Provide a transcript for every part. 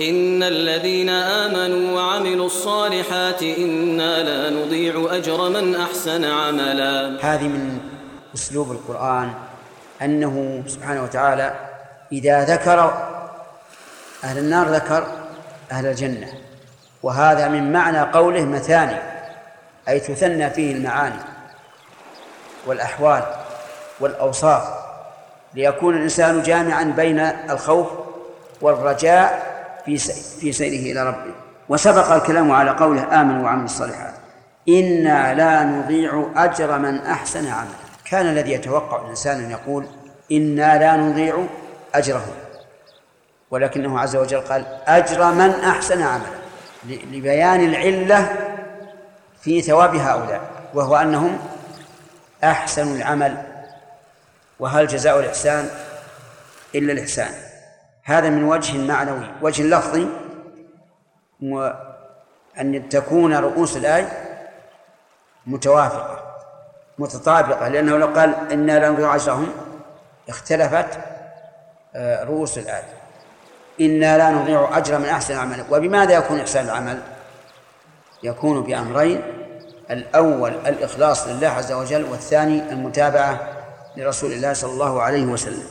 إن الذين آمنوا وعملوا الصالحات إنا لا نضيع أجر من أحسن عملا. هذه من أسلوب القرآن أنه سبحانه وتعالى إذا ذكر أهل النار ذكر أهل الجنة وهذا من معنى قوله مثاني أي تثنى فيه المعاني والأحوال والأوصاف ليكون الإنسان جامعا بين الخوف والرجاء في في سيره إلى ربه. وسبق الكلام على قوله آمن وعمل الصالحات. إنا لا نضيع أجر من أحسن عملا كان الذي يتوقع الإنسان أن يقول إنا لا نضيع أجره. ولكنه عز وجل قال أجر من أحسن عملا لبيان العلة في ثواب هؤلاء. وهو أنهم أحسنوا العمل. وهل جزاء الإحسان إلا الإحسان؟ هذا من وجه معنوي وجه لفظي أن تكون رؤوس الآية متوافقة متطابقة لأنه لو قال إنا لا نضيع أجرهم اختلفت آه، رؤوس الآية إنا لا نضيع أجر من أحسن عملا وبماذا يكون إحسان العمل؟ يكون بأمرين الأول الإخلاص لله عز وجل والثاني المتابعة لرسول الله صلى الله عليه وسلم.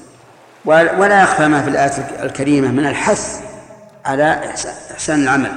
ولا يخفى ما في الآية الكريمة من الحث على إحسان العمل.